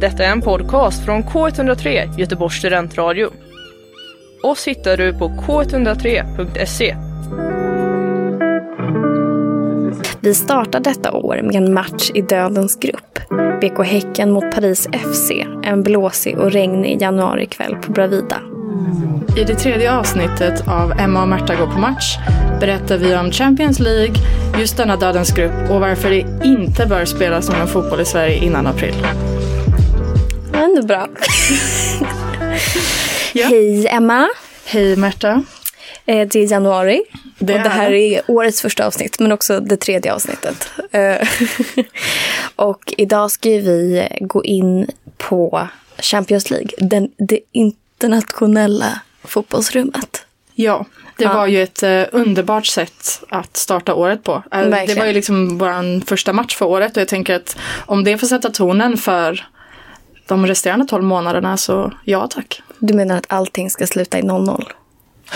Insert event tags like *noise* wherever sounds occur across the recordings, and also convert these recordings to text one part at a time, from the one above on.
Detta är en podcast från K103 Göteborgs studentradio. Oss hittar du på k103.se. Vi startar detta år med en match i dödens grupp. BK Häcken mot Paris FC. En blåsig och regnig januarikväll på Bravida. I det tredje avsnittet av Emma och Märta går på match berättar vi om Champions League, just denna dödens grupp och varför det inte bör spelas någon fotboll i Sverige innan april. Ändå bra. *laughs* Ja. Hej Emma. Hej Märta. Eh, Det är januari. Det och det är här är årets första avsnitt, men också det tredje avsnittet. Eh, *laughs* och idag ska vi gå in på Champions League, den, det internationella fotbollsrummet. Ja, det Ja. var ju ett eh, underbart sätt att starta året på. Eh, det Verkligen. var ju liksom vår första match för året och jag tänker att om det får sätta tonen för de resterande 12 månaderna så ja tack. Du menar att allting ska sluta i 0-0?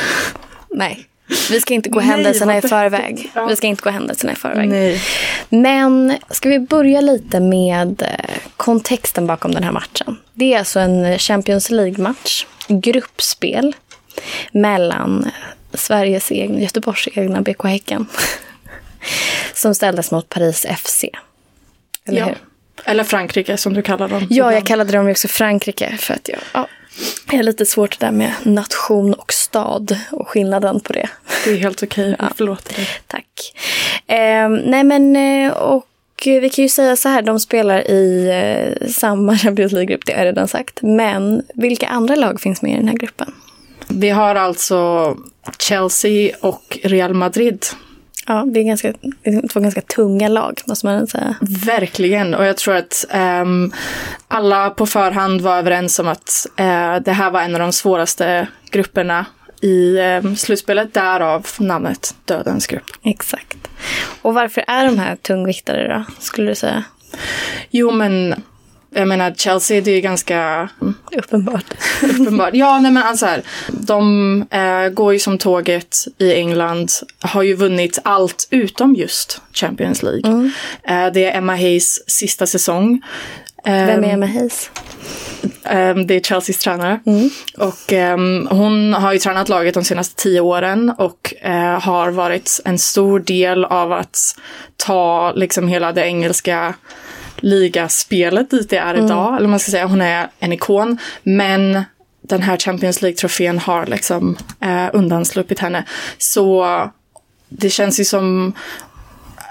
*laughs* Nej. Vi ska inte gå Nej, händelserna i förväg. Ja. Vi ska inte gå händelserna i förväg. Nej. Men ska vi börja lite med eh, kontexten bakom den här matchen. Det är alltså en Champions League-match, gruppspel mellan Sveriges egna, Göteborgs egna BK Häcken *laughs* som ställdes mot Paris FC. Eller Ja. hur? Eller Frankrike som du kallar dem. Ja, jag kallade dem också Frankrike för att jag, ja, jag har lite svårt det där med nation och stad och skillnaden på det. Det är helt okej, *laughs* vi förlåter dig. Tack. Eh, nej men, eh, och vi kan ju säga så här, de spelar i eh, samma *laughs* Champions League-grupp, det har jag redan sagt. Men vilka andra lag finns med i den här gruppen? Vi har alltså Chelsea och Real Madrid. Ja, det är, ganska, det är två ganska tunga lag, måste man säga. Verkligen, och jag tror att ehm, alla på förhand var överens om att eh, det här var en av de svåraste grupperna i um, slutspelet, därav namnet Dödens grupp. Exakt. Och varför är de här tungviktare då, skulle du säga? Jo, men jag menar Chelsea, det är ganska Uppenbart. uppenbart. Ja, nej men alltså här, de eh, går ju som tåget i England, har ju vunnit allt utom just Champions League. Eh, det är Emma Hayes sista säsong. Vem är Ehm, Emma Hayes? Ehm, det är Chelseas tränare. Och ehm, hon har ju tränat laget de senaste tio åren och eh, har varit en stor del av att ta liksom hela det engelska ligaspelet dit det är idag. Eller man ska säga, hon är en ikon. Men den här Champions League-trofén har liksom eh, undansluppit henne. Så det känns ju som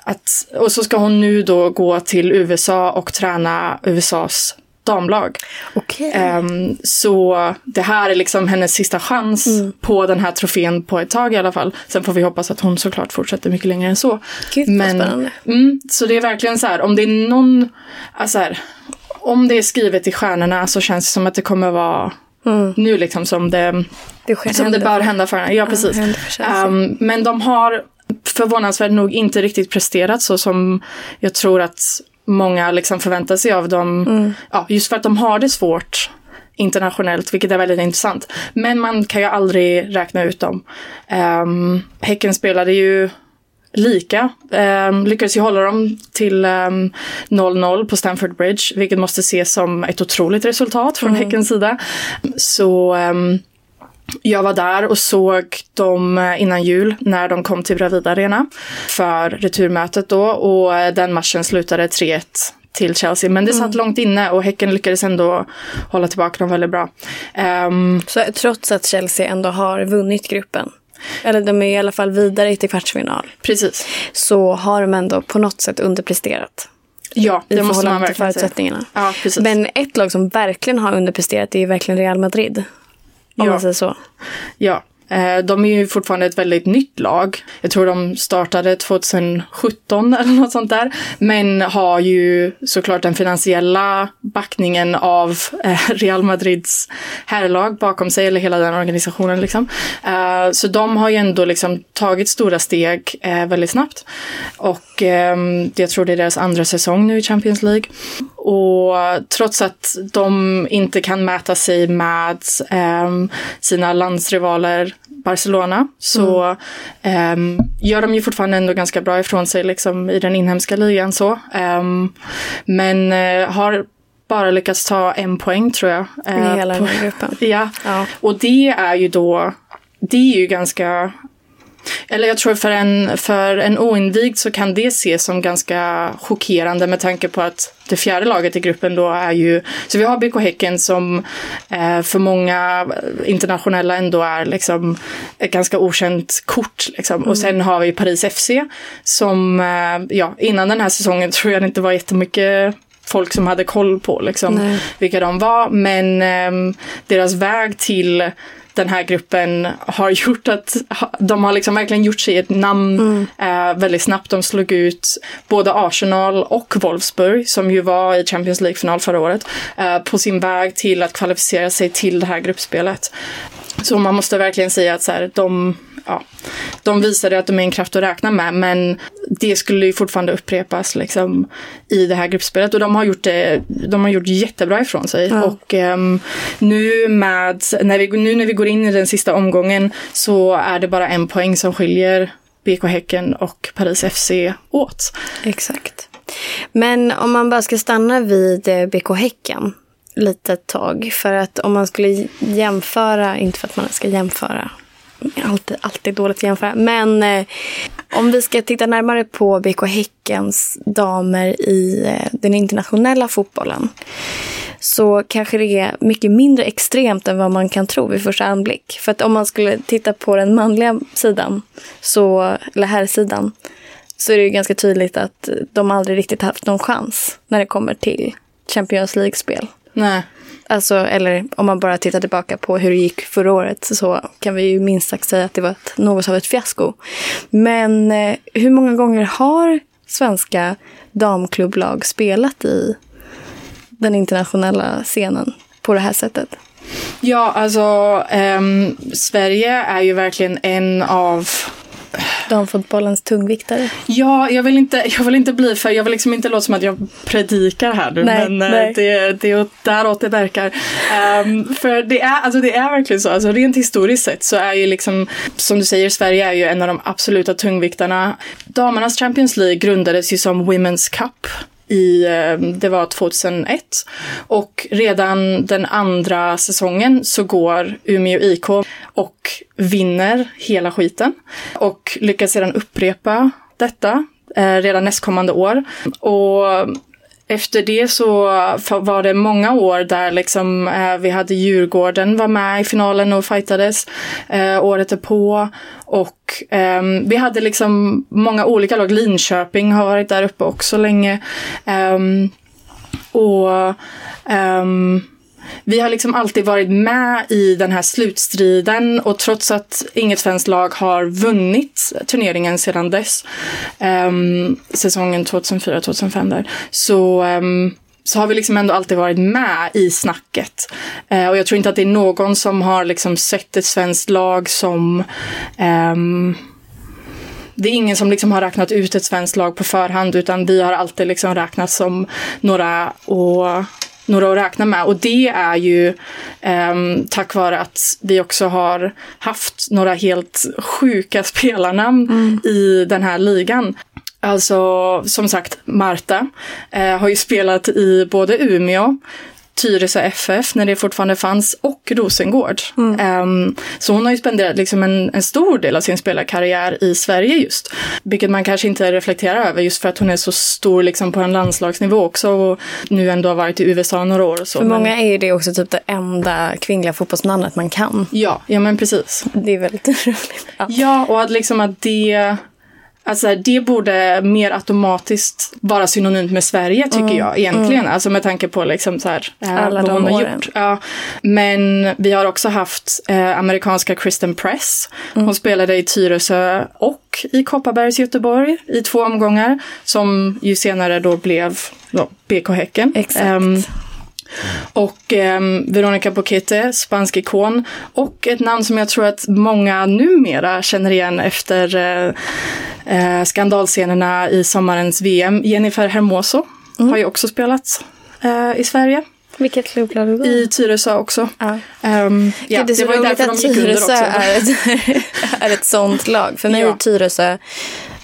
att, och så ska hon nu då gå till USA och träna USAs damlag. Okej. Ehm, så det här är liksom hennes sista chans på den här trofén på ett tag i alla fall. Sen får vi hoppas att hon såklart fortsätter mycket längre än så. Gud, vad spännande. Mm, så det är verkligen så här, om det är någon, alltså här, om det är skrivet i stjärnorna så känns det som att det kommer vara nu liksom som det, Det som det bör hända för henne. Ja, precis. för Chelsea. Ehm, men de har förvånansvärt nog inte riktigt presterat så som jag tror att många liksom förväntar sig av dem. Mm. Ja, just för att de har det svårt internationellt, vilket är väldigt intressant. Men man kan ju aldrig räkna ut dem. Um, häcken spelade ju lika. Um, lyckades ju hålla dem till ehm, 0-0 på Stamford Bridge, vilket måste ses som ett otroligt resultat från Häckens sida. Så ehm, jag var där och såg dem eh, innan jul när de kom till Bravida Arena för returmötet då och eh, den matchen slutade 3-1 till Chelsea. Men det satt långt inne och Häcken lyckades ändå hålla tillbaka dem väldigt bra. Ehm, Så trots att Chelsea ändå har vunnit gruppen, eller de är i alla fall vidare till kvartsfinal, precis. så har de ändå på något sätt underpresterat Ja, det måste man verkligen säga. förutsättningarna. Ja, precis. Men ett lag som verkligen har underpresterat är ju verkligen Real Madrid. Om Ja. man säger så. Ja, eh, de är ju fortfarande ett väldigt nytt lag. Jag tror de startade 2017 *laughs* eller något sånt där. Men har ju såklart den finansiella backningen av eh, Real Madrids herrlag bakom sig, eller hela den organisationen liksom. Eh, Så de har ju ändå liksom tagit stora steg väldigt snabbt. Och jag tror det är deras andra säsong nu i Champions League. Och trots att de inte kan mäta sig med ehm, sina landsrivaler Barcelona så ehm, gör de ju fortfarande ändå ganska bra ifrån sig liksom, i den inhemska ligan. så. Ehm, men eh, har bara lyckats ta en poäng tror jag. I eh, hela på- den här gruppen. *laughs* Ja. Ja. och det är ju då, det är ju ganska eller jag tror för en, för en oinvigd så kan det ses som ganska chockerande med tanke på att det fjärde laget i gruppen då är ju, så vi har BK Häcken som eh, för många internationella ändå är liksom ett ganska okänt kort. Liksom. Och sen har vi Paris FC som, eh, ja, innan den här säsongen tror jag det inte var jättemycket folk som hade koll på liksom, Nej. vilka de var. Men ehm, deras väg till den här gruppen har gjort att de har liksom verkligen gjort sig ett namn eh, väldigt snabbt. De slog ut både Arsenal och Wolfsburg som ju var i Champions League-final förra året eh, på sin väg till att kvalificera sig till det här gruppspelet. Så man måste verkligen säga att så här, de, ja, de visade att de är en kraft att räkna med men det skulle ju fortfarande upprepas liksom, i det här gruppspelet och de har gjort, det, de har gjort jättebra ifrån sig. Ja. Och ehm, nu, med, när vi, nu när vi går in i den sista omgången så är det bara en poäng som skiljer BK Häcken och Paris FC åt. Exakt. Men om man bara ska stanna vid eh, BK Häcken lite ett tag. För att om man skulle jämföra, inte för att man ska jämföra, alltid, alltid dåligt att jämföra. Men eh, om vi ska titta närmare på BK Häckens damer i eh, den internationella fotbollen. Så kanske det är mycket mindre extremt än vad man kan tro vid första anblick. För att om man skulle titta på den manliga sidan, så, eller här sidan, så är det ju ganska tydligt att de aldrig riktigt haft någon chans när det kommer till Champions League-spel. Nej. Alltså, eller om man bara tittar tillbaka på hur det gick förra året så kan vi ju minst sagt säga att det var ett, något av ett fiasko. Men eh, hur många gånger har svenska damklubblag spelat i den internationella scenen på det här sättet? Ja, alltså eh, Sverige är ju verkligen en av Damfotbollens tungviktare. Ja, jag vill inte, jag vill inte bli för, jag vill liksom inte låta som att jag predikar här nu, Nej, men eh, nej. det, det är åt- däråt det verkar. Ehm, för det är, alltså det är verkligen så, alltså rent historiskt sett så är ju liksom, som du säger, Sverige är ju en av de absoluta tungviktarna. Damernas Champions League grundades ju som Women's Cup i, eh, det var 2001. Och redan den andra säsongen så går Umeå IK och vinner hela skiten. Och lyckas sedan upprepa detta eh, redan nästkommande år. Och efter det så var det många år där liksom, eh, vi hade Djurgården var med i finalen och fightades eh, året på Och eh, vi hade liksom många olika lag. Linköping har varit där uppe också länge. Ehm, och ehm, vi har liksom alltid varit med i den här slutstriden och trots att inget svenskt lag har vunnit turneringen sedan dess, um, säsongen 2004-2005 där, så um, så har vi liksom ändå alltid varit med i snacket. Eh, och jag tror inte att det är någon som har liksom sett ett svenskt lag som ehm, det är ingen som liksom har räknat ut ett svenskt lag på förhand utan vi har alltid liksom räknat som några och några att räkna med. Och det är ju ehm, tack vare att vi också har haft några helt sjuka spelarnamn i den här ligan. Alltså som sagt, Marta eh, har ju spelat i både Umeå, Tyresö FF när det fortfarande fanns och Rosengård. Ehm, så hon har ju spenderat liksom en, en stor del av sin spelarkarriär i Sverige just. Vilket man kanske inte reflekterar över just för att hon är så stor liksom på en landslagsnivå också och nu ändå har varit i USA några år och så. För Men- många är ju det också typ det enda kvinnliga fotbollsnamnet man kan. Ja, ja men precis. Det är väldigt *laughs* roligt. Ja. Ja, och att liksom att det... Alltså det borde mer automatiskt vara synonymt med Sverige tycker jag egentligen. Alltså med tanke på liksom så här, eh, Alla vad de hon har åren. gjort. Ja. Men vi har också haft eh, amerikanska Kristen Press. Hon spelade i Tyresö och i Kopparbergs Göteborg i två omgångar. Som ju senare då blev då, BK Häcken. Exakt. Ehm, och ehm, Veronica Boquete, spansk ikon. Och ett namn som jag tror att många numera känner igen efter eh, eh, skandalscenerna i sommarens VM. Jennifer Hermoso har ju också spelat eh, i Sverige. Vilket klubblag är det? I Tyresö också. Ja. Ehm, ja, det så var ju därför att de gick under också. är ett, *laughs* är ett sånt lag. För mig Ja. är Tyresö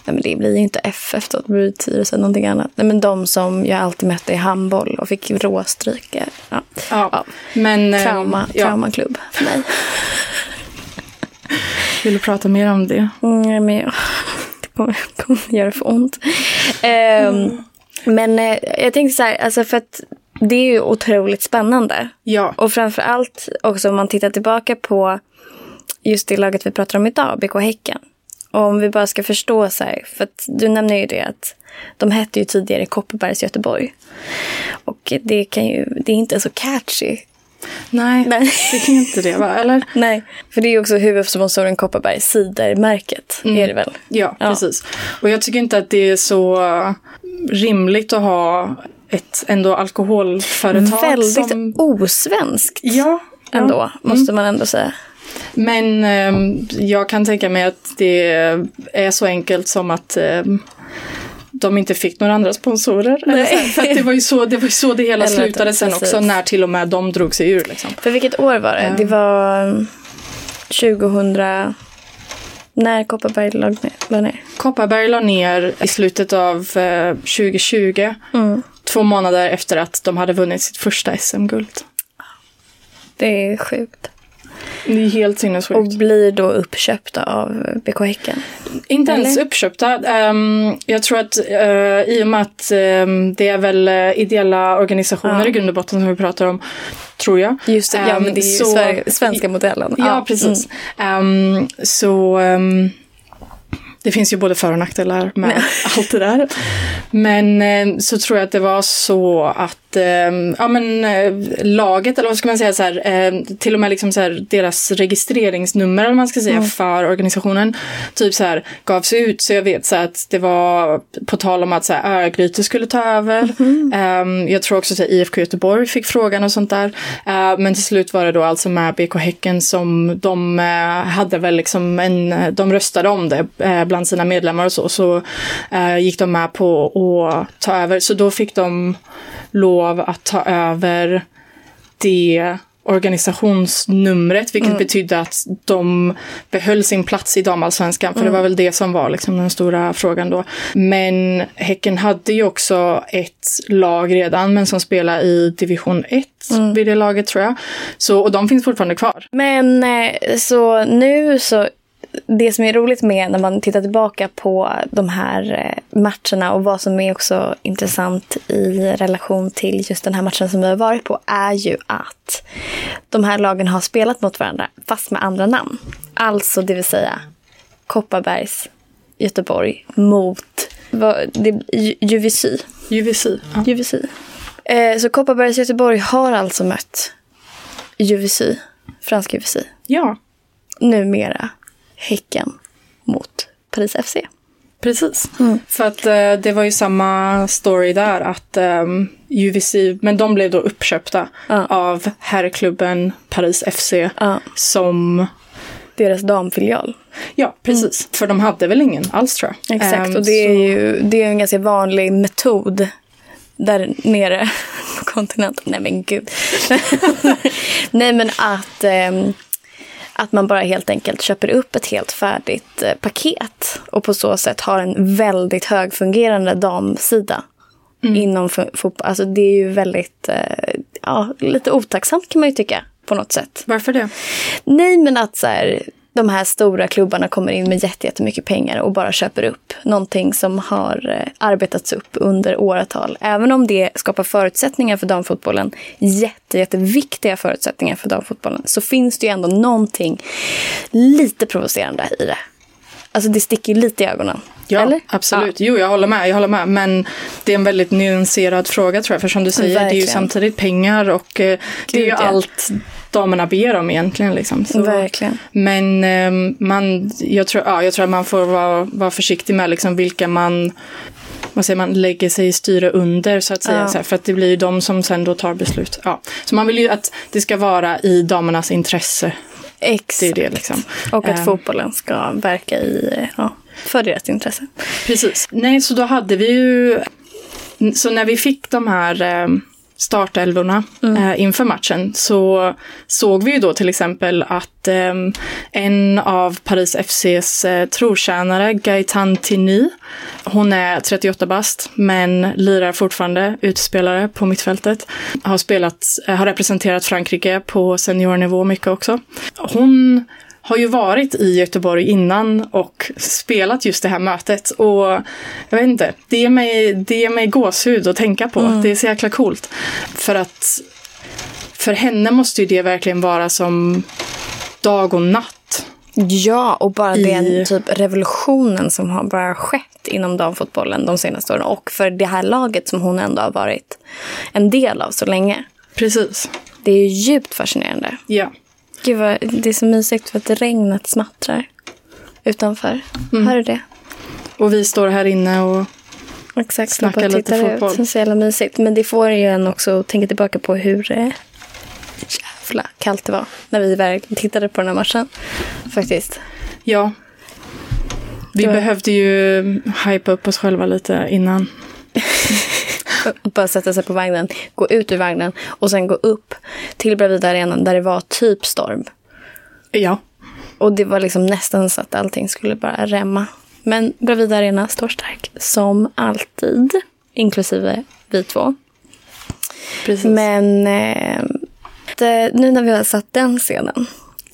Nej, men det blir ju inte FF då, det blir Tyresö någonting annat. Nej, men de som jag alltid mötte i handboll och fick råstryk. Ja. Ja, Ja. men... ehm, Trauma, ja. traumaklubb för mig. *laughs* Vill du prata mer om det? Mm, men jag, *laughs* det kommer, kommer göra för ont. Ehm, Men eh, jag tänkte så här, alltså för att det är ju otroligt spännande. Ja. Och framför allt också om man tittar tillbaka på just det laget vi pratar om idag, BK Häcken. Och om vi bara ska förstå så här, för att du nämner ju det att de hette ju tidigare Kopparbergs Göteborg. Och det, kan ju, det är inte så catchy. Nej, Nej. det är inte det va? Eller? *laughs* Nej, för det är ju också huvudsponsoren Kopparberg, cidermärket är det väl? Ja, Ja. precis. Och jag tycker inte att det är så rimligt att ha ett ändå alkoholföretag Väldigt som... osvenskt Ja, ja. ändå, måste man ändå säga. Men ehm, jag kan tänka mig att det är så enkelt som att ehm, de inte fick några andra sponsorer. Eller Nej. för att *laughs* det var ju så det, var ju så det hela slutade sen precis. också, när till och med de drog sig ur. Liksom. För vilket år var det? Det var mm, 2000... När Kopparberg lag ner, la ner. Kopparberg la ner i slutet av eh, 2020, Mm. två månader efter att de hade vunnit sitt första SM-guld. Det är sjukt. Det är helt sinnessjukt. Och blir då uppköpta av BK Häcken. Inte ens Eller? uppköpta. Ehm, jag tror att eh, i och med att ehm, det är väl eh, ideella organisationer Ja. i grund och botten som vi pratar om, tror jag. Just det, ja Ehm, men det är ju så- svenska modellen. Ja, precis. Ehm, så ehm, det finns ju både för och nackdelar med *laughs* allt det där. Men så tror jag att det var så att ehm, ja, men, eh, laget, eller vad ska man säga, så här, eh, till och med liksom så här, deras registreringsnummer, eller man ska säga, för organisationen, typ så här, gavs ut. Så jag vet så här, att det var på tal om att så här, Örgryte skulle ta över. Ehm, jag tror också att IFK Göteborg fick frågan och sånt där. Eh, men till slut var det då alltså med BK Häcken som de eh, hade väl liksom en, de röstade om det eh, bland sina medlemmar och så, så eh, gick de med på att ta över. Så då fick de lov att ta över det organisationsnumret, vilket betydde att de behöll sin plats i damallsvenskan, för det var väl det som var liksom den stora frågan då. Men Häcken hade ju också ett lag redan, men som spelar i division 1 vid det laget tror jag. Så, och de finns fortfarande kvar. Men eh, så nu så, det som är roligt med när man tittar tillbaka på de här eh, matcherna och vad som är också intressant i relation till just den här matchen som vi har varit på är ju att de här lagen har spelat mot varandra fast med andra namn. Alltså det vill säga Kopparbergs Göteborg mot vad, det, Juvisy. UVC. Ja. UVC. Eh, så Kopparbergs Göteborg har alltså mött UVC, fransk UVC ja, numera Häcken mot Paris FC. precis. För att eh, det var ju samma story där att um, UVC, men de blev då uppköpta Ja. av herrklubben Paris FC Ja. som Deras damfilial. Ja, precis. För de hade väl ingen alls tror jag. Exakt, Ehm, och det är så- ju det är en ganska vanlig metod där nere på kontinenten. Nej men gud. *laughs* Nej men att, ehm, att man bara helt enkelt köper upp ett helt färdigt eh, paket och på så sätt har en väldigt högfungerande damsida. Inom fu- fotboll. Alltså det är ju väldigt, eh, ja, lite otacksamt kan man ju tycka på något sätt. Varför det? Nej, men att så här, de här stora klubbarna kommer in med jättemycket pengar och bara köper upp någonting som har eh, arbetats upp under åratal. Även om det skapar förutsättningar för damfotbollen, jätte, jätteviktiga förutsättningar för damfotbollen, så finns det ju ändå någonting lite provocerande i det. Alltså det sticker lite i ögonen. Ja, Eller? absolut. Jo, jag håller med. Jag håller med. Men det är en väldigt nyanserad fråga tror jag. För som du säger, det är ju Verkligen. samtidigt pengar och eh, det är ju ja. allt damerna ber om egentligen. Liksom. Ja, Så, verkligen. men eh, man, jag, tror, ja, jag tror att man får vara, vara försiktig med liksom vilka man vad säger man, lägger sig i styre under så att säga. Ja. Så här, för att det blir ju de som sen då tar beslut. Ja. Så man vill ju att det ska vara i damernas intresse. Det är Exakt. det liksom. Och att Ehm. fotbollen ska verka i, ja, för deras intresse. Precis. Nej, så då hade vi ju... Så när vi fick de här eh, startelvorna eh, inför matchen så såg vi ju då till exempel att eh, en av Paris FCs eh, trotjänare, Gaetan Tini, hon är 38 bast men lirar fortfarande utespelare på mittfältet. Har spelat, eh, har representerat Frankrike på seniornivå mycket också. Hon har ju varit i Göteborg innan och spelat just det här mötet. Och jag vet inte, det ger mig, det ger mig gåshud att tänka på. Mm. Det är så jäkla coolt. För att för henne måste ju det verkligen vara som dag och natt. Ja, och bara I- den typ revolutionen som har bara skett inom damfotbollen de senaste åren. Och för det här laget som hon ändå har varit en del av så länge. Precis. Det är ju djupt fascinerande. Ja. Gud vad, det är så mysigt för att regnet smattrar utanför. Mm. Hör du det? Och vi står här inne och Exakt, Snacka bara lite tittar ut. fotboll. Det är så jävla mysigt. Men det får ju en också att tänka tillbaka på hur eh, jävla kallt det var när vi tittade på den här matchen. Faktiskt. ja. Vi var- behövde ju hypa upp oss själva lite innan. *laughs* Bara sätta sig på vagnen, gå ut ur vagnen och sen gå upp till Bravida Arenan där det var typ storm. Ja. Och det var liksom nästan så att allting skulle bara rämma. Men Bravida Arena står stark som alltid, inklusive vi två. Precis. Men eh, det, nu när vi har satt den scenen,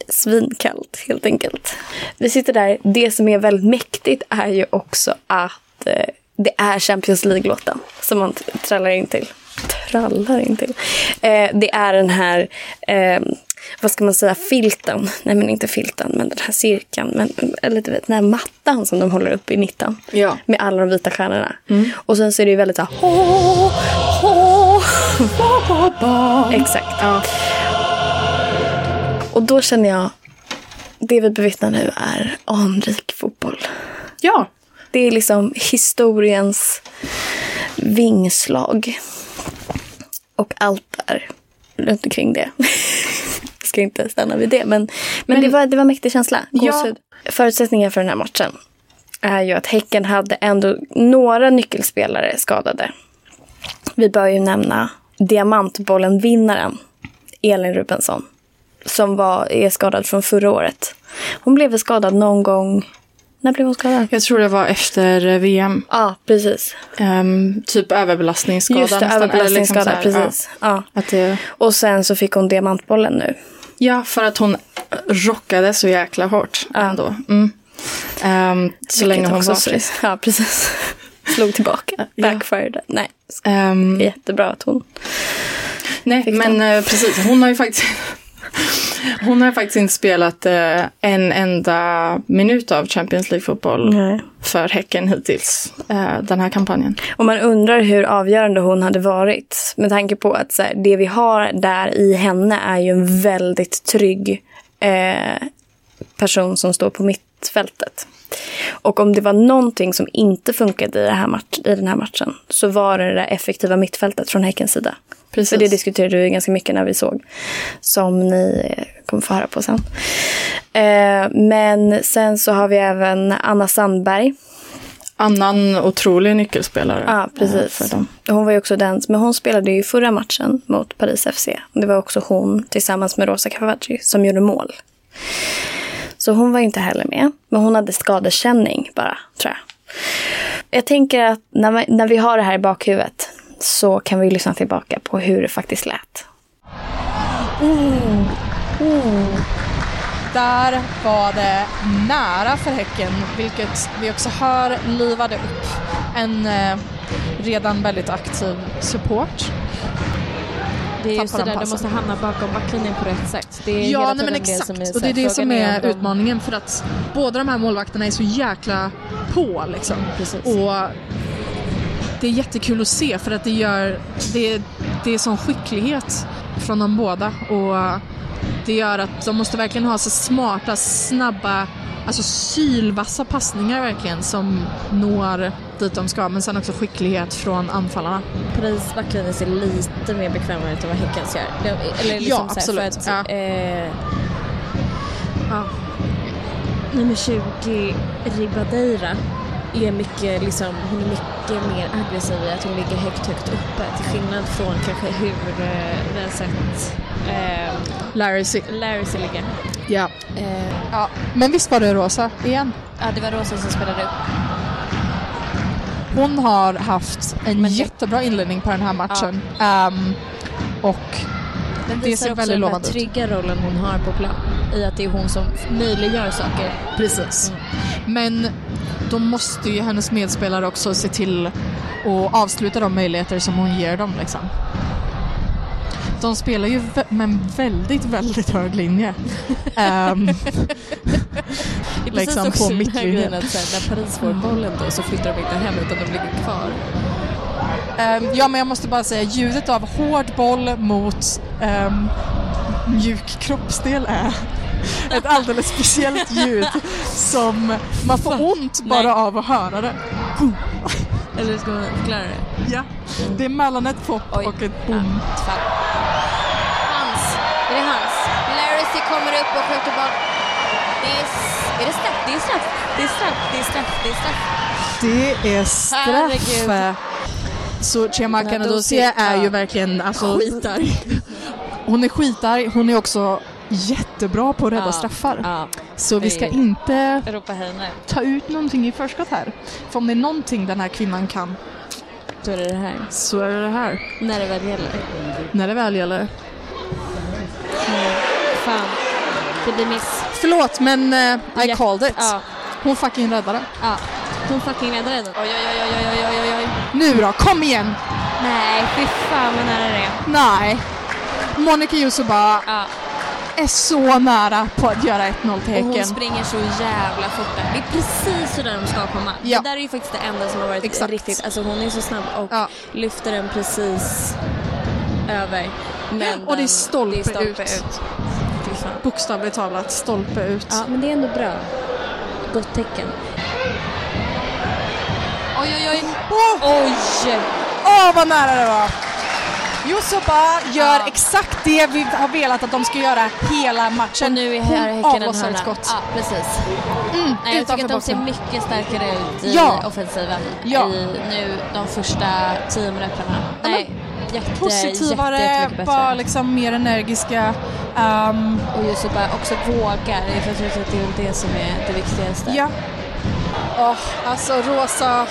svinkallt helt enkelt. Vi sitter där, det som är väldigt mäktigt är ju också att eh, det är Champions League-låten som man trallar in till. Trallar in till. Eh, det är den här, eh, vad ska man säga, filten. Nej men inte filten, men den här cirkeln. Men, eller du vet, den här mattan som de håller upp i mitten. Ja. Med alla de vita stjärnorna. Och sen så är det ju väldigt så här... Exakt. Ja. Och då känner jag, det vi bevittnar nu är anrik fotboll. ja. Det är liksom historiens vingslag. Och allt där runt omkring det. *laughs* Jag ska inte stanna vid det, men, men, det, var, det var en mäktig känsla. Ja. Förutsättningen för den här matchen är ju att Häcken hade ändå några nyckelspelare skadade. Vi bör ju nämna diamantbollen-vinnaren Elin Rubensson som var, är skadad från förra året. Hon blev skadad någon gång... När blev hon skadad? Jag tror det var efter eh, VM. Ja, precis. Ehm, typ överbelastningsskada. Just det, liksom överbelastningsskada. här, precis. Ja. Ja, att det, Och sen så fick hon diamantbollen nu. ja, för att hon rockade så jäkla hårt ändå. Mm. Ehm, så länge hon var frisk. Ja, precis. *laughs* Slog tillbaka. Ja. Backfired. Nej, Ehm, jättebra att hon... nej, men eh, precis. Hon har ju faktiskt... Hon har faktiskt inte spelat eh, en enda minut av Champions League-fotboll för Häcken hittills, eh, den här kampanjen. Och man undrar hur avgörande hon hade varit. Med tanke på att så här, det vi har där i henne är ju en väldigt trygg eh, person som står på mittfältet. Och om det var någonting som inte funkade i, här match, i den här matchen så var det det effektiva mittfältet från Häckens sida. Precis. För det diskuterade vi ganska mycket när vi såg. Som ni eh, kommer få höra på sen. Eh, men sen så har vi även Anna Sandberg. Annan otrolig nyckelspelare. Ja, eh, precis. Hon var ju också den, men hon spelade ju förra matchen mot Paris FC. Det var också hon tillsammans med Rosa Cavaggi som gjorde mål. Så hon var inte heller med, men hon hade skadekänning bara, tror jag. Jag tänker att när, man, när vi har det här i bakhuvudet så kan vi lyssna tillbaka på hur det faktiskt lät. Mm. Där var det nära för Häcken, vilket vi också hör livade upp en eh, redan väldigt aktiv support. Det är just det där, du passen. måste hamna bakom backlinjen på rätt sätt. Det är Ja, nej, men det exakt. som är, och det är det som är de- utmaningen för att båda de här målvakterna är så jäkla på liksom. Precis. Och det är jättekul att se för att det gör, det, det är sån skicklighet från de båda och det gör att de måste verkligen ha så smarta, snabba, alltså sylvassa passningar verkligen som når dit de ska men sen också skicklighet från anfallarna. Paris backlinje ser lite mer bekvämare ut än vad Häckens gör. Eller liksom Ja, här, absolut. För att, Ja. eh, ja. Nummer 20, Ribadeira, är mycket, liksom, hon är mycket mer aggressiv i att hon ligger högt, högt uppe. Till skillnad från kanske hur eh, vi har sett eh, Larry C. Larry ligga. Ja. Eh, ja. Men visst var det Rosa igen? ja, det var Rosa som spelade upp. Hon har haft en Men jättebra inledning på den här matchen. Ehm, och Den Det visar ser också väldigt den här lovande ut. trygga rollen hon har på plan. I att det är hon som möjliggör saker. Precis. Men då måste ju hennes medspelare också se till att avsluta de möjligheter som hon ger dem. Liksom. De spelar ju med en väldigt, väldigt hög linje. *laughs* Det är precis Liksom också på den här mittlinjen. grejen att så här, när Paris får bollen då så flyttar de inte hem utan de ligger kvar. ehm, ja, men jag måste bara säga ljudet av hård boll mot um, mjuk kroppsdel är *laughs* ett alldeles speciellt ljud som man får *laughs* ont bara Nej. av att höra det. *laughs* Eller ska man förklara det? Ja, det är mellan ett pop Oj. och ett boom. Ja. Hans. Är det hans? Larry kommer upp och skjuter boll. Det är, det straff? Det är straff. Det är straff. Det är straff. Det är straff. Det är straff. Herregud. Så Nadozie ser- är ju verkligen alltså, Skitarg. Hon är skitarg, hon är också jättebra på att rädda Ja. straffar. Ja, Så vi ska inte ta ut någonting i förskott här. För om det är någonting den här kvinnan kan Då är det det här. så är det det här. När det väl gäller. När det väl gäller. Fan. Det blir miss. Förlåt men eh, I Ja. called it. Hon fucking räddade. ja. Hon fucking räddade den. Oj, oj, oj, oj, oj, oj, oj. Nu då, kom igen! Nej, fy fan vad nära det är. Nej. Monica Yusuba Ja. Är så nära på att göra 1-0 till Och hon Häcken. springer så jävla fort där. Det är precis så där de ska komma. Ja. Det där är ju faktiskt det enda som har varit Exakt. riktigt. Alltså hon är så snabb och Ja. lyfter den precis över. Men Och det är stolpe det är stolpe ut. ut. Bokstavligt talat, stolpe ut. Ja, men det är ändå bra. Gott tecken. Oj, oj, oj. Åh, Oj! åh, vad nära det var! Yusuba gör Ja. exakt det vi har velat att de ska göra hela matchen. Och nu är här Häcken en hörna. skott. Ja, precis. Mm, Nej, jag tycker att de ser mycket starkare ut i Ja. offensiven Ja. i nu de första tio minuterna. Nej, jätte, Positivare, jätte, bara liksom mer energiska. Um, Och bara också vågar. Jag tror att det är det som är det viktigaste. ja. Åh, alltså Rosa,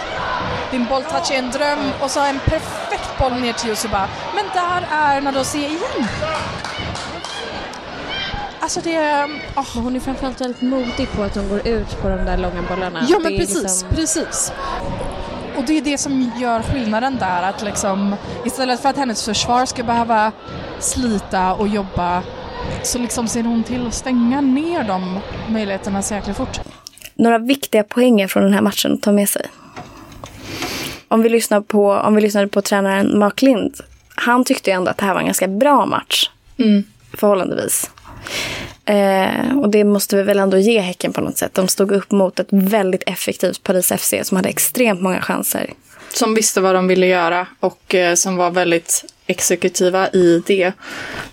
din bolltouch är en dröm och så en perfekt boll ner till Yusuba. Men där är Nadozie igen. Alltså det. Men hon är framförallt väldigt modig på att hon går ut på de där långa bollarna. Ja men Det är precis, liksom- precis. Och det är det som gör skillnaden där att liksom istället för att hennes försvar ska behöva slita och jobba så liksom ser hon till att stänga ner de möjligheterna så jäkla fort. Några viktiga poänger från den här matchen att ta med sig. Om vi, lyssnar på, om vi lyssnade på tränaren Mark Lind. Han tyckte ju ändå att det här var en ganska bra match. Förhållandevis. Eh, och det måste vi väl ändå ge Häcken på något sätt. De stod upp mot ett väldigt effektivt Paris FC som hade extremt många chanser. Som visste vad de ville göra och eh, som var väldigt exekutiva i det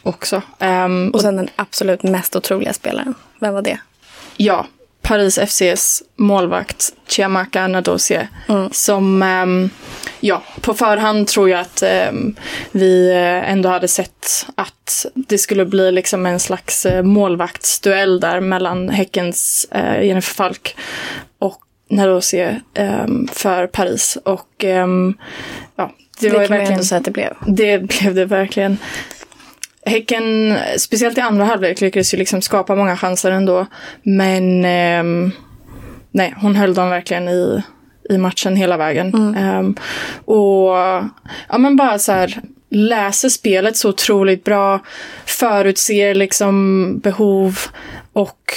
också. Ehm, Och sen den absolut mest otroliga spelaren. Vem var det? Ja, Paris FCs målvakt Chiamaka Nadozie. Som, ehm, ja, på förhand tror jag att ehm, vi eh, ändå hade sett att det skulle bli liksom en slags eh, målvaktsduell där mellan Häckens eh, Jennifer Falk och Nadozie ehm, för Paris. Och ja, det, Det, var kan man verkligen ändå säga att det blev. det blev det verkligen. Häcken, speciellt i andra halvlek, lyckades ju liksom skapa många chanser ändå. Men ehm, nej, hon höll dem verkligen i, i matchen hela vägen. Ehm, och ja, men bara så här läser spelet så otroligt bra, förutser liksom behov och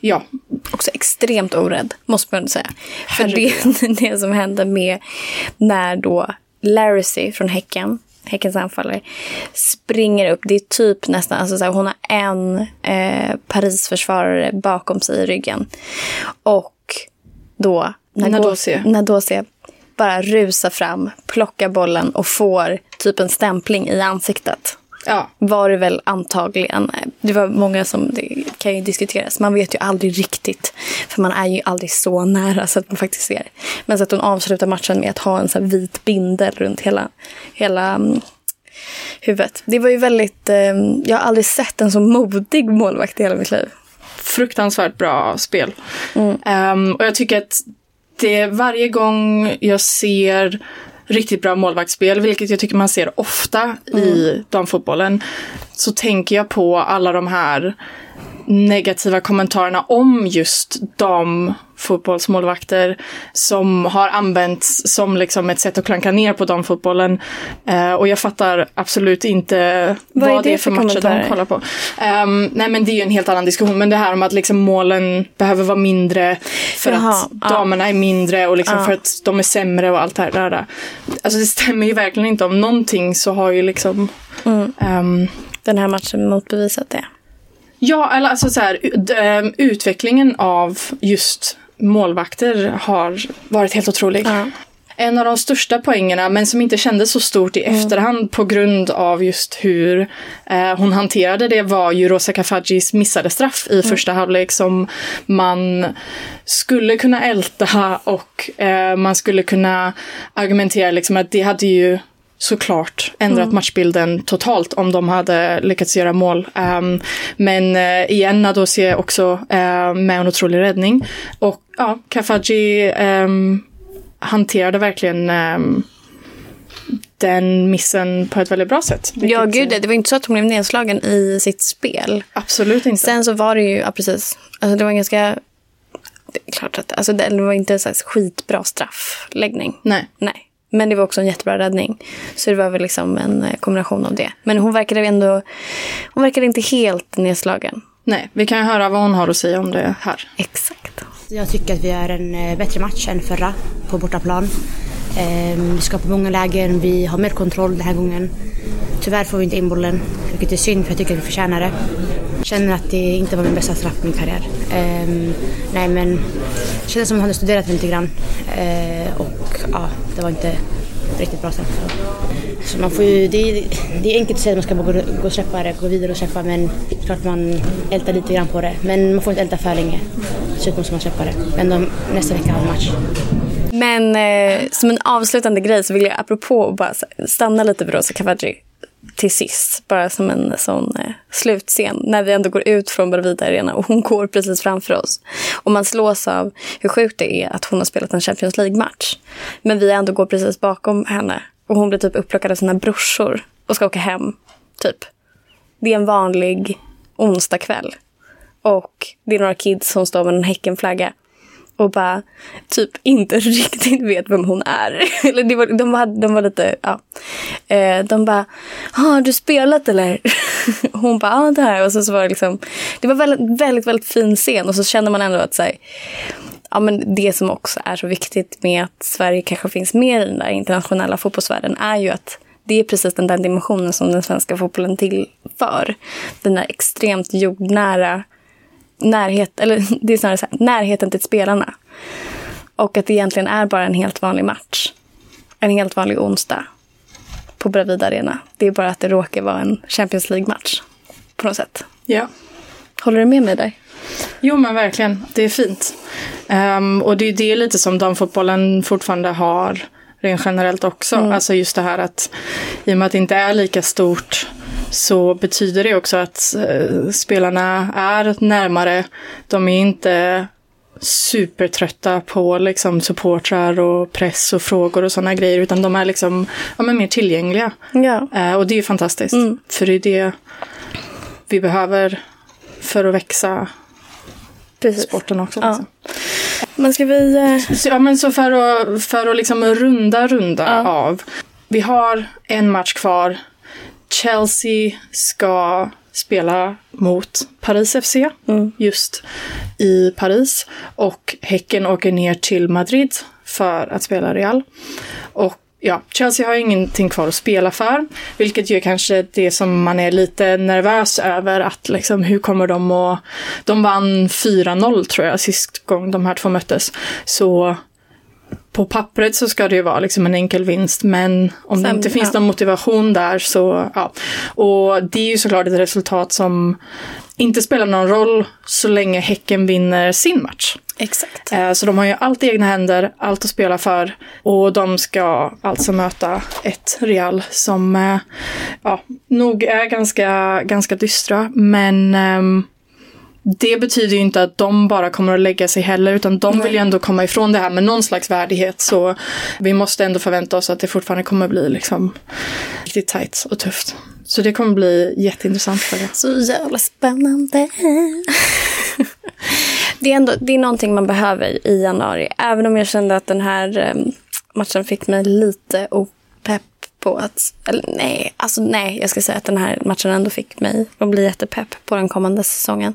ja, också extremt orädd, måste man säga. För det, *laughs* det som hände med när då Larissy från Häcken, Häckens anfallare, springer upp. Det är typ nästan, alltså så här, hon har en eh, Paris-försvarare bakom sig i ryggen. Och då, Nadozie. Nadozie bara rusar fram, plockar bollen och får typ en stämpling i ansiktet ja, var det väl antagligen. Det var många som kan ju diskuteras. Man vet ju aldrig riktigt. För man är ju aldrig så nära så att man faktiskt ser. Men så att hon avslutar matchen med att ha en så vit bindel runt hela, hela um, huvudet. Det var ju väldigt... Um, jag har aldrig sett en så modig målvakt i hela mitt liv. Fruktansvärt bra spel. Mm. Um, och jag tycker att det varje gång jag ser riktigt bra målvaktsspel, vilket jag tycker man ser ofta mm. i damfotbollen, så tänker jag på alla de här negativa kommentarerna om just damfotbollsmålvakter som har använts som liksom ett sätt att klanka ner på damfotbollen. Uh, och jag fattar absolut inte vad, vad det är för, för matcher de kollar på. Um, nej men det är ju en helt annan diskussion. Men det här om att liksom målen behöver vara mindre för Jaha, att ja. damerna är mindre och liksom ja. för att de är sämre och allt det här. Alltså det stämmer ju verkligen inte. Om någonting så har ju liksom mm. um, den här matchen motbevisat det. Ja, eller alltså så här, ehm, utvecklingen av just målvakter har varit helt otrolig. Ja. En av de största poängerna, men som inte kändes så stort i mm. efterhand på grund av just hur eh, hon hanterade det, var ju Rosa Kafajis missade straff i mm. första halvlek som man skulle kunna älta och eh, man skulle kunna argumentera liksom att det hade ju såklart ändrat mm. matchbilden totalt om de hade lyckats göra mål. Um, men uh, igen, Nadosi är också uh, med en otrolig räddning. Och ja, Kafaji um, hanterade verkligen um, den missen på ett väldigt bra sätt. Ja, gud det var inte så att hon blev nedslagen i sitt spel. Absolut inte. Sen så var det ju, ja precis, alltså det var en ganska det är klart att alltså det var inte en skitbra straffläggning. Nej. Nej. Men det var också en jättebra räddning. Så det var väl liksom en eh, kombination av det. Men hon verkade ändå hon verkade inte helt nedslagen. Nej, vi kan höra vad hon har att säga om det här. Exakt. Jag tycker att vi är en eh, bättre match än förra på bortaplan. Ehm, vi skapar många lägen, vi har mer kontroll den här gången. Tyvärr får vi inte in bollen, vilket är synd för jag tycker att vi förtjänar det. Känner att det inte var min bästa straff på min karriär. Um, nej men det kändes som att jag hade studerat lite grann. Eh, och ja, det var inte riktigt bra straff. Så man får ju, det, är, det är enkelt att säga att man ska gå, gå och släppa det, gå vidare och släppa men klart man ältar lite grann på det. Men man får inte älta för länge. Dessutom ska man släppa det. Men de, nästa vecka har vi match. Men eh, som en avslutande grej så vill jag apropå bara stanna lite vid Rosa Cavaggio till sist. Bara som en sån eh, slutscen. När vi ändå går ut från Bravida Arena *laughs* och hon går precis framför oss. Och man slås av hur sjukt det är att hon har spelat en Champions League-match. Men vi ändå går precis bakom henne. Och hon blir typ upplockad av sina brorsor och ska åka hem. Typ. Det är en vanlig onsdagkväll. Och det är några kids som står med en Häckenflagga och bara typ inte *laughs* riktigt vet vem hon är. eller det var, de, var, de var lite, ja. Eh, de bara, ah, har du spelat eller? *laughs* hon bara, ja det här. Och så, så var det liksom, det var väldigt, väldigt, väldigt fin scen och så känner man ändå att så här, ja, men det som också är så viktigt med att Sverige kanske finns med i den där internationella fotbollsvärlden är ju att det är precis den där dimensionen som den svenska fotbollen tillför. Den där extremt jordnära närhet, eller *laughs* det är snarare så här, närheten till spelarna. Och att det egentligen är bara en helt vanlig match. En helt vanlig onsdag på Bravida Arena. Det är bara att det råkar vara en Champions League-match på något sätt. Ja. Håller du med mig där? Jo men verkligen, det är fint. Um, och det är det lite som damfotbollen fortfarande har rent generellt också. Mm. Alltså just det här att i och med att det inte är lika stort så betyder det också att eh, spelarna är närmare. De är inte supertrötta på liksom supportrar och press och frågor och sådana grejer utan de är liksom ja, men mer tillgängliga. Ja. Eh, och det är fantastiskt. Mm. För det är det vi behöver för att växa Precis. sporten också. Ja. Men ska vi... Eh... Så, ja, men så för att, för att liksom runda runda ja. av. Vi har en match kvar Chelsea ska spela mot Paris FC mm. just i Paris. Och Häcken åker ner till Madrid för att spela Real. Och ja, Chelsea har ingenting kvar att spela för, vilket ju kanske det som man är lite nervös över att liksom hur kommer de att... De vann 4-0 tror jag sist gång de här två möttes. Så på pappret så ska det ju vara liksom en enkel vinst, men om det Sen, inte finns ja. någon motivation där så, ja. Och det är ju såklart ett resultat som inte spelar någon roll så länge Häcken vinner sin match. Exakt. Eh, Så de har ju allt i egna händer, allt att spela för. Och de ska alltså möta ett Real som eh, ja, nog är ganska, ganska dystra. Men ehm, det betyder ju inte att de bara kommer att lägga sig heller, utan de vill ju ändå komma ifrån det här med någon slags värdighet. Så vi måste ändå förvänta oss att det fortfarande kommer bli liksom riktigt tajt och tufft. Så det kommer bli jätteintressant för det. Så jävla spännande. *laughs* det, är ändå, det är någonting man behöver i januari. Även om jag kände att den här eh, matchen fick mig lite opepp på att... Eller nej, alltså nej. Jag ska säga att den här matchen ändå fick mig att bli jättepepp på den kommande säsongen.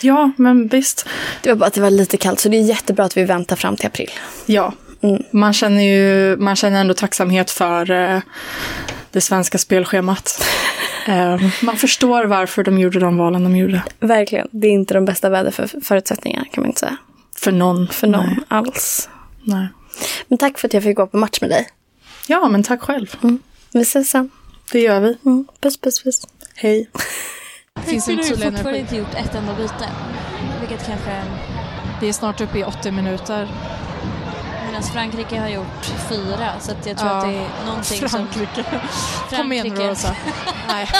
Ja, men visst. Det var bara att det var lite kallt, så det är jättebra att vi väntar fram till april. Ja, man känner ju man känner ändå tacksamhet för eh, det svenska spelschemat. *laughs* Eh, man förstår varför de gjorde de valen de gjorde. Verkligen. Det är inte de bästa väderförutsättningarna kan man inte säga. För någon. För någon Nej, alls. nej. Men tack för att jag fick gå på match med dig. Ja, men tack själv. Vi ses sen. Det gör vi. Mm. Puss, puss, puss. Hej. Finns en tydlig fortfarande energi. inte gjort ett enda byte. Vilket kanske... Vi är snart uppe i 80 minuter. Medan Frankrike har gjort fyra. Så att jag tror Ja, att det är någonting som... Frankrike. Kom igen Frankrike. Rosa. Nej. *laughs*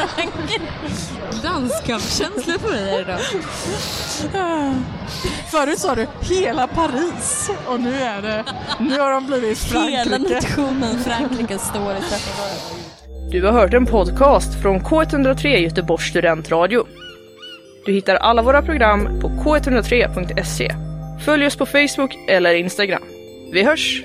*laughs* Landskapskänsla på dig idag. Förut sa du hela Paris och nu är det, nu har de blivit *laughs* Hela Frankrike. nationen Frankrike står i straffområdet. Du har hört en podcast från K103 Göteborgs studentradio. Du hittar alla våra program på k103.se. Följ oss på Facebook eller Instagram. Vi hörs!